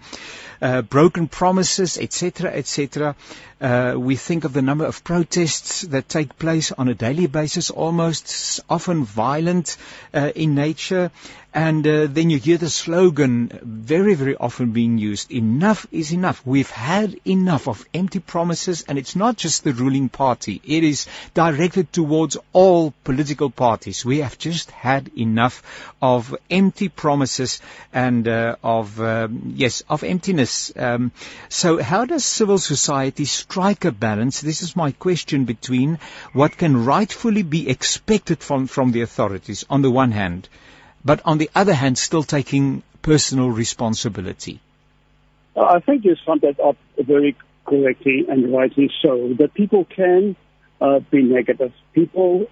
Speaker 2: uh, broken promises, etc., etc. Uh, we think of the number of protests that take place on a daily basis, almost often violent uh, in nature. And uh, then you hear the slogan very, very often being used, enough is enough. We've had enough of empty promises, and it's not just the ruling party. It is directed towards all political parties. We have just had enough of empty promises and uh, of, um, yes, of emptiness. Um, so how does civil society strike a balance? This is my question between what can rightfully be expected from, from the authorities on the one hand, but on the other hand, still taking personal responsibility?
Speaker 5: I think you summed that up very correctly and rightly so. That people can uh, be negative. People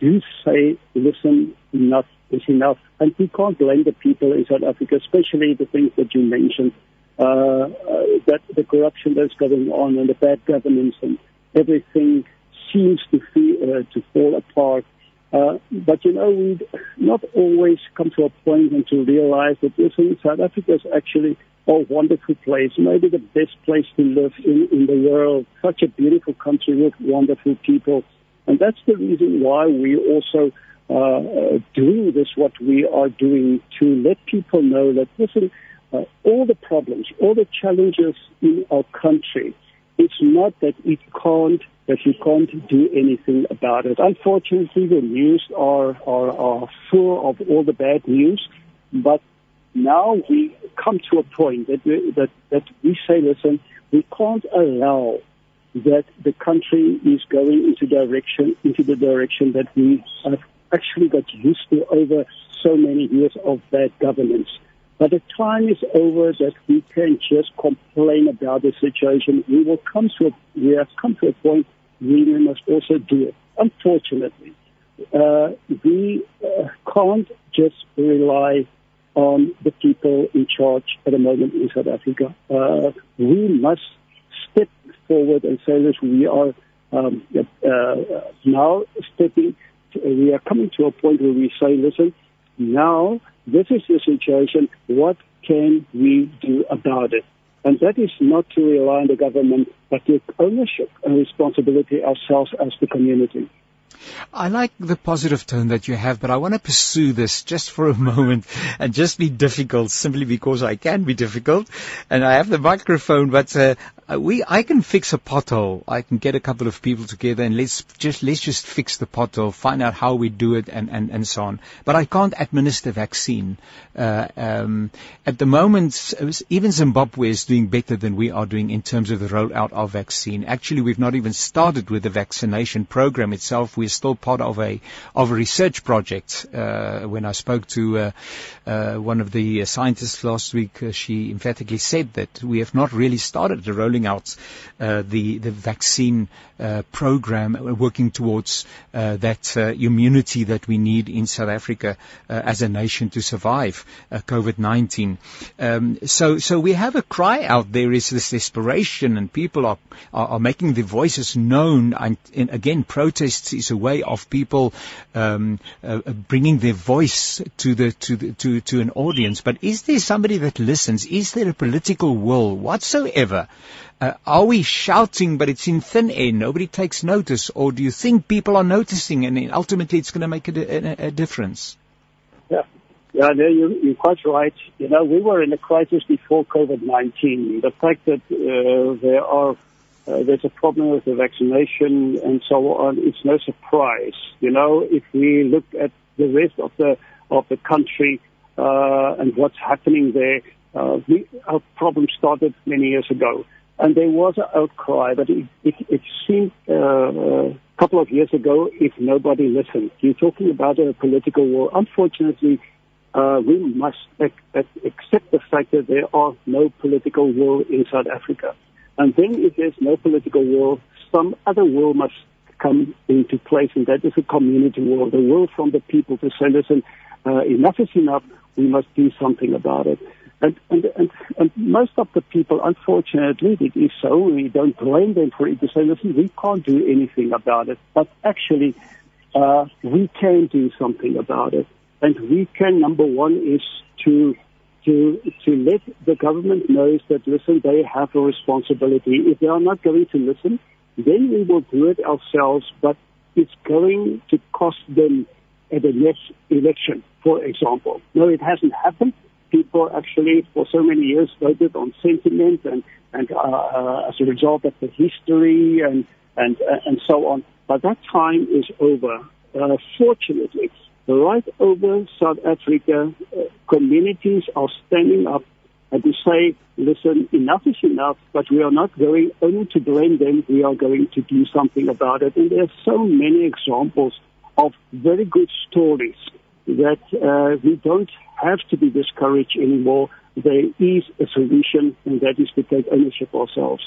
Speaker 5: do say, listen, enough is enough. And we can't blame the people in South Africa, especially the things that you mentioned, uh, uh, that the corruption that's going on and the bad governance and everything seems to, feel, uh, to fall apart. Uh, but you know, we not always come to a point and to realize that listen, South Africa is actually a wonderful place, maybe the best place to live in, in the world. Such a beautiful country with wonderful people. And that's the reason why we also uh, uh do this, what we are doing, to let people know that, listen, uh, all the problems, all the challenges in our country, it's not that it can't that you can't do anything about it. Unfortunately, the news are, are, are full of all the bad news, but now we come to a point that we, that, that we say, listen, we can't allow that the country is going into direction, into the direction that we have actually got used to over so many years of bad governance. But the time is over that we can just complain about the situation. We will come to a, we have come to a point we must also do it. Unfortunately, uh, we uh, can't just rely on the people in charge at the moment in South Africa. Uh, we must step forward and say, listen, we are um, uh, now stepping, to, we are coming to a point where we say, listen, now this is the situation, what can we do about it? And that is not to rely on the government, but take ownership and responsibility ourselves as the community.
Speaker 2: I like the positive tone that you have, but I want to pursue this just for a moment and just be difficult simply because I can be difficult and I have the microphone, but uh, we, I can fix a pothole. I can get a couple of people together and let's just, let's just fix the pothole, find out how we do it and, and, and so on. But I can't administer vaccine. Uh, um, at the moment, even Zimbabwe is doing better than we are doing in terms of the rollout of vaccine. Actually, we've not even started with the vaccination program itself. We're still part of a of a research project. Uh, when I spoke to uh, uh, one of the scientists last week, uh, she emphatically said that we have not really started the rolling out uh, the the vaccine uh, program, working towards that immunity that we need in South Africa as a nation to survive COVID-19. Um, so so we have a cry out there. Is this desperation, and people are are, are making their voices known. And, and again, protests is a way of people um, uh, uh, bringing their voice to the to the, to to an audience. But is there somebody that listens? Is there a political will whatsoever? Uh, are we shouting, but it's in thin air? Nobody takes notice, or do you think people are noticing, and ultimately it's going to make a, a, a difference?
Speaker 5: Yeah. Yeah, no, you, you're quite right. You know, we were in a crisis before COVID-19. The fact that uh, there are uh, there's a problem with the vaccination and so on. It's no surprise. You know, if we look at the rest of the of the country uh, and what's happening there, uh, we, our problem started many years ago. And there was an outcry, but it, it, it seemed uh, a couple of years ago if nobody listened. You're talking about a political war. Unfortunately, uh, we must ac- accept the fact that there are no political will in South Africa. And then if there's no political will, some other will must come into place, and that is a community will, the will from the people to say, listen, uh, enough is enough, we must do something about it. And, and, and, and most of the people, unfortunately, it is so. We don't blame them for it to say, listen, we can't do anything about it. But actually, uh, we can do something about it. And we can, number one, is to to to let the government know that listen, they have a responsibility. If they are not going to listen, then we will do it ourselves. But it's going to cost them at the next election, for example. No, it hasn't happened. People actually, for so many years, voted on sentiment and and uh, uh, as a result of the history and and uh, and so on. But that time is over. Uh, fortunately, right over South Africa, uh, communities are standing up and to say, listen, enough is enough, but we are not going only to blame them, we are going to do something about it. And there are so many examples of very good stories that uh, we don't have to be discouraged anymore. There is a solution, and that is to take ownership ourselves.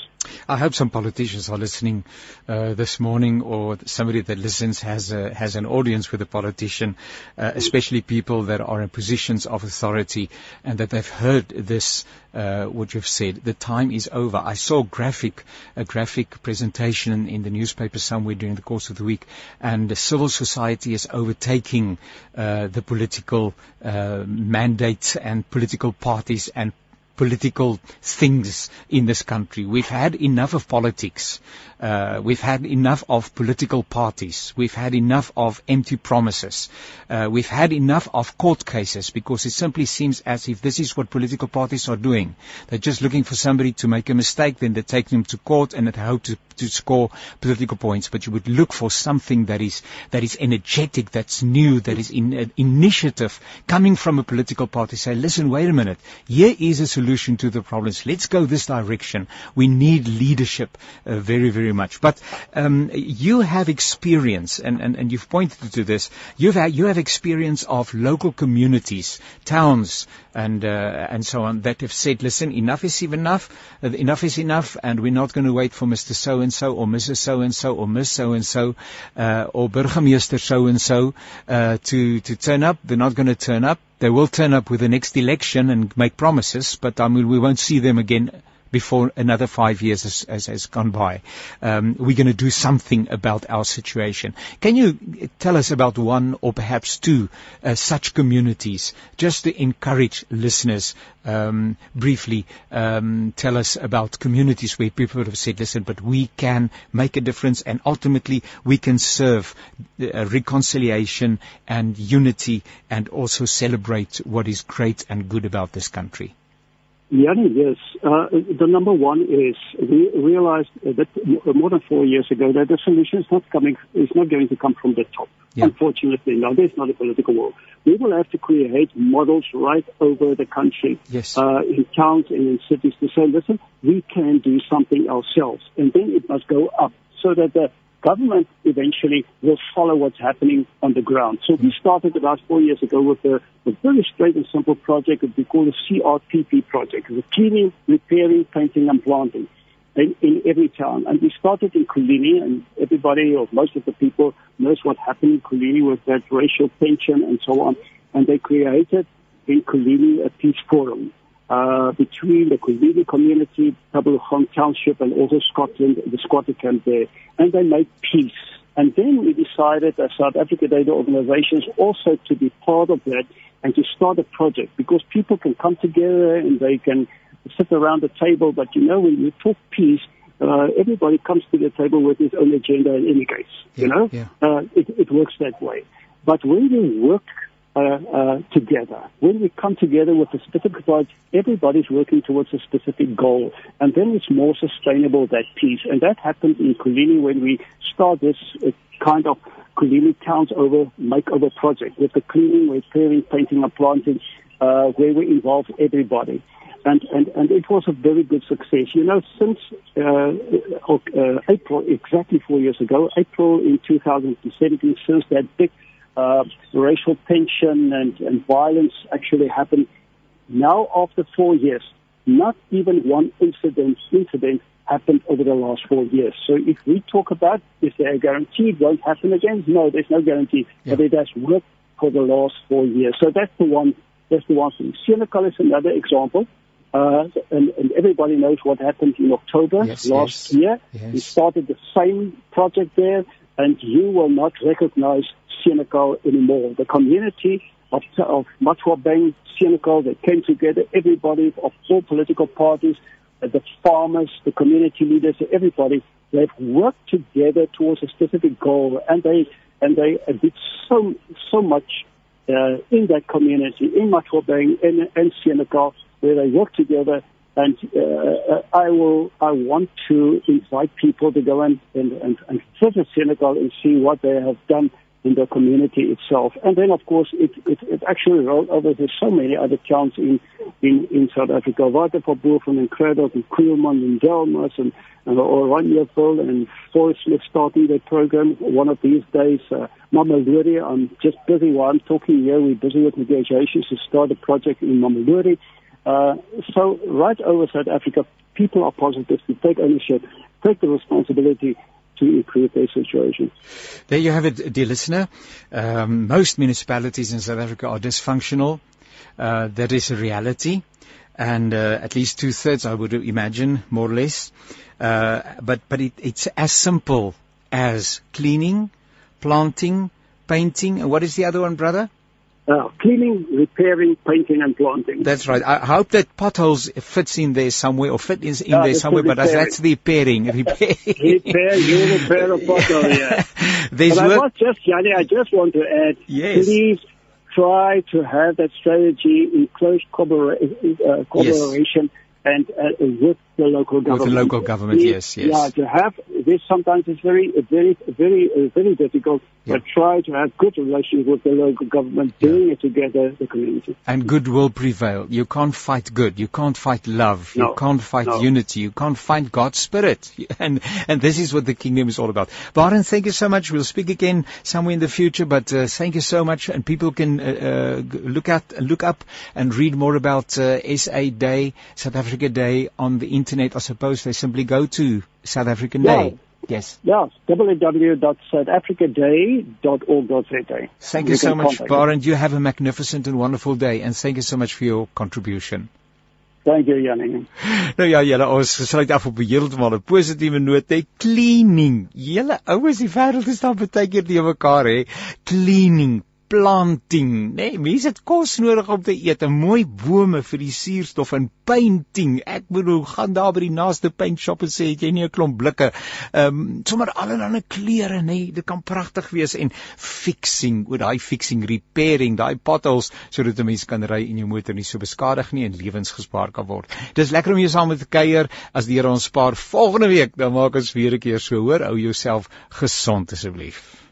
Speaker 2: I hope some politicians are listening uh, this morning, or somebody that listens has a, has an audience with a politician, uh, especially people that are in positions of authority, and that they've heard this uh, what you've said. The time is over. I saw graphic a graphic presentation in the newspaper somewhere during the course of the week, and civil society is overtaking uh, the political uh, mandate and political parties and political things in this country. We've had enough of politics. Uh, we've had enough of political parties. We've had enough of empty promises. Uh, we've had enough of court cases because it simply seems as if this is what political parties are doing. They're just looking for somebody to make a mistake, then they take them to court and they hope to, to score political points. But you would look for something that is that is energetic, that's new, that is in, initiative coming from a political party. Say, listen, wait a minute. Here is a solution solution to the problems. Let's go this direction. We need leadership uh, very, very much. But um, you have experience, and, and, and you've pointed to this. You've had, you have experience of local communities, towns, and uh, and so on that have said, listen, enough is even enough. Enough is enough, and we're not going to wait for Mr. So and so or Mrs. So and so or Miss So and so or Burgemeester So and so to to turn up. They're not going to turn up they will turn up with the next election and make promises, but I mean, we won't see them again before another five years has, has, has gone by. Um, we're going to do something about our situation. Can you tell us about one or perhaps two uh, such communities, just to encourage listeners um, briefly? Um, tell us about communities where people have said, "Listen, but we can make a difference, and ultimately we can serve uh, reconciliation and unity, and also celebrate what is great and good about this country."
Speaker 5: Yeah, yes. Uh, the number one is we realized that more than four years ago that the solution is not coming, is not going to come from the top. Yeah. Unfortunately, now there's not a political will. We will have to create models right over the country,
Speaker 2: yes.
Speaker 5: uh, in towns and in cities to say, listen, we can do something ourselves, and then it must go up so that the government eventually will follow what's happening on the ground. So we started about four years ago with a, a very straight and simple project that we call the CRPP project, the cleaning, repairing, painting and planting in, in every town. And we started in Kulini and everybody or most of the people knows what happened in Kulini with that racial tension and so on. And they created in Kulini a peace forum uh, between the Kulini community, Tabalong Township, and also Scotland, the squatter camp there, and they made peace. And then we decided as South Africa Data organizations also to be part of that and to start a project because people can come together and they can sit around the table. But you know, when you talk peace, uh, everybody comes to the table with his own agenda in any case. Yeah, you know,
Speaker 2: yeah.
Speaker 5: uh, it, it works that way. But when you work uh, uh, together. When we come together with a specific project, everybody's working towards a specific goal, and then it's more sustainable that piece. And that happened in Kulini when we start this uh, kind of Kulini towns over makeover project with the cleaning, repairing, painting, and planting. uh, where we involve everybody. And, and, and it was a very good success. You know, since uh, uh, April, exactly four years ago, April in 2017, since that big uh, racial tension and, and violence actually happened, now after four years, not even one incident incident happened over the last four years. So if we talk about is there a guarantee it won't happen again? No, there's no guarantee. Yeah. But it has worked for the last four years. So that's the one that's the one thing. Senekal is another example. Uh, and, and, everybody knows what happened in October yes, last yes, year. Yes. We started the same project there, and you will not recognize Senekal anymore. The community of, of Matwabeng, Senekal, they came together, everybody of all political parties, uh, the farmers, the community leaders, everybody, they've worked together towards a specific goal, and they and they did so so much uh, in that community, in Matwabeng and, and Senekal, where they work together. And uh, I will, I want to invite people to go and, and, and visit Senegal and see what they have done in the community itself. And then, of course, it, it, it actually rolled over. There's so many other towns in, in, in South Africa. Waterfallboven and Craddock and Kuilman and Delmas and, and Oranjeville and Forest starting their program one of these days. Uh, Mamelodi, I'm just busy while I'm talking here. We're busy with negotiations to start a project in Mamelodi. Uh, so right over South Africa, people are positive to take ownership, take the responsibility to improve their situation.
Speaker 2: There you have it, dear listener. Um, most municipalities in South Africa are dysfunctional. Uh, that is a reality. And uh, at least two thirds, I would imagine, more or less. Uh, but but it, it's as simple as cleaning, planting, painting. And what is the other one, brother?
Speaker 5: Uh, cleaning, repairing, painting, and planting.
Speaker 2: That's right. I hope that potholes fits in there somewhere or fit in, in yeah, there somewhere, but that's, that's the repairing.
Speaker 5: Repair. repair, you repair a pothole, yeah. There's but. I was just, Yanni, I just want to add, yes. please try to have that strategy in close collaboration uh, yes. and uh, with the local government.
Speaker 2: With the local government, yes, yes.
Speaker 5: Yeah, to have this sometimes is very, very, very, uh, very difficult. Yeah. But try to have good relations with the local government, yeah. doing it together, the community.
Speaker 2: And good will prevail. You can't fight good. You can't fight love. No. You can't fight no. unity. You can't fight God's spirit. And and this is what the kingdom is all about. Baron, thank you so much. We'll speak again somewhere in the future. But uh, thank you so much. And people can uh, uh, look at look up and read more about uh, SA Day, South Africa Day on the internet internet, I suppose they simply go to South African yeah. Day. Yes.
Speaker 5: Yes, www.southafricaday.org.za.
Speaker 2: Thank you, you so much, Baron. You have a magnificent and wonderful day, and thank you so much for your contribution.
Speaker 5: Thank you, Jannie.
Speaker 2: Nou ja, julle ons gesluit af op 'n heeltemal 'n positiewe noot. Hey, cleaning. Julle ouens, die wêreld is dan baie keer die mekaar hè. Cleaning, planting, nê? Nee, mense het kos nodig om te eet, 'n mooi bome vir die suurstof en painting. Ek bedoel, gaan daar by die naaste paint shop en sê het jy nie 'n klomp blikke, ehm um, sommer allerlei klere, nê? Nee, dit kan pragtig wees en fixing, oor daai fixing, repairing, daai potholes sodat 'n mens kan ry en jou motor nie so beskadig nie en lewens gespaar kan word. Dis lekker om jou saam met kuier as die Here ons spaar volgende week, dan maak ons weer 'n keer so, hoor, hou jouself gesond asseblief.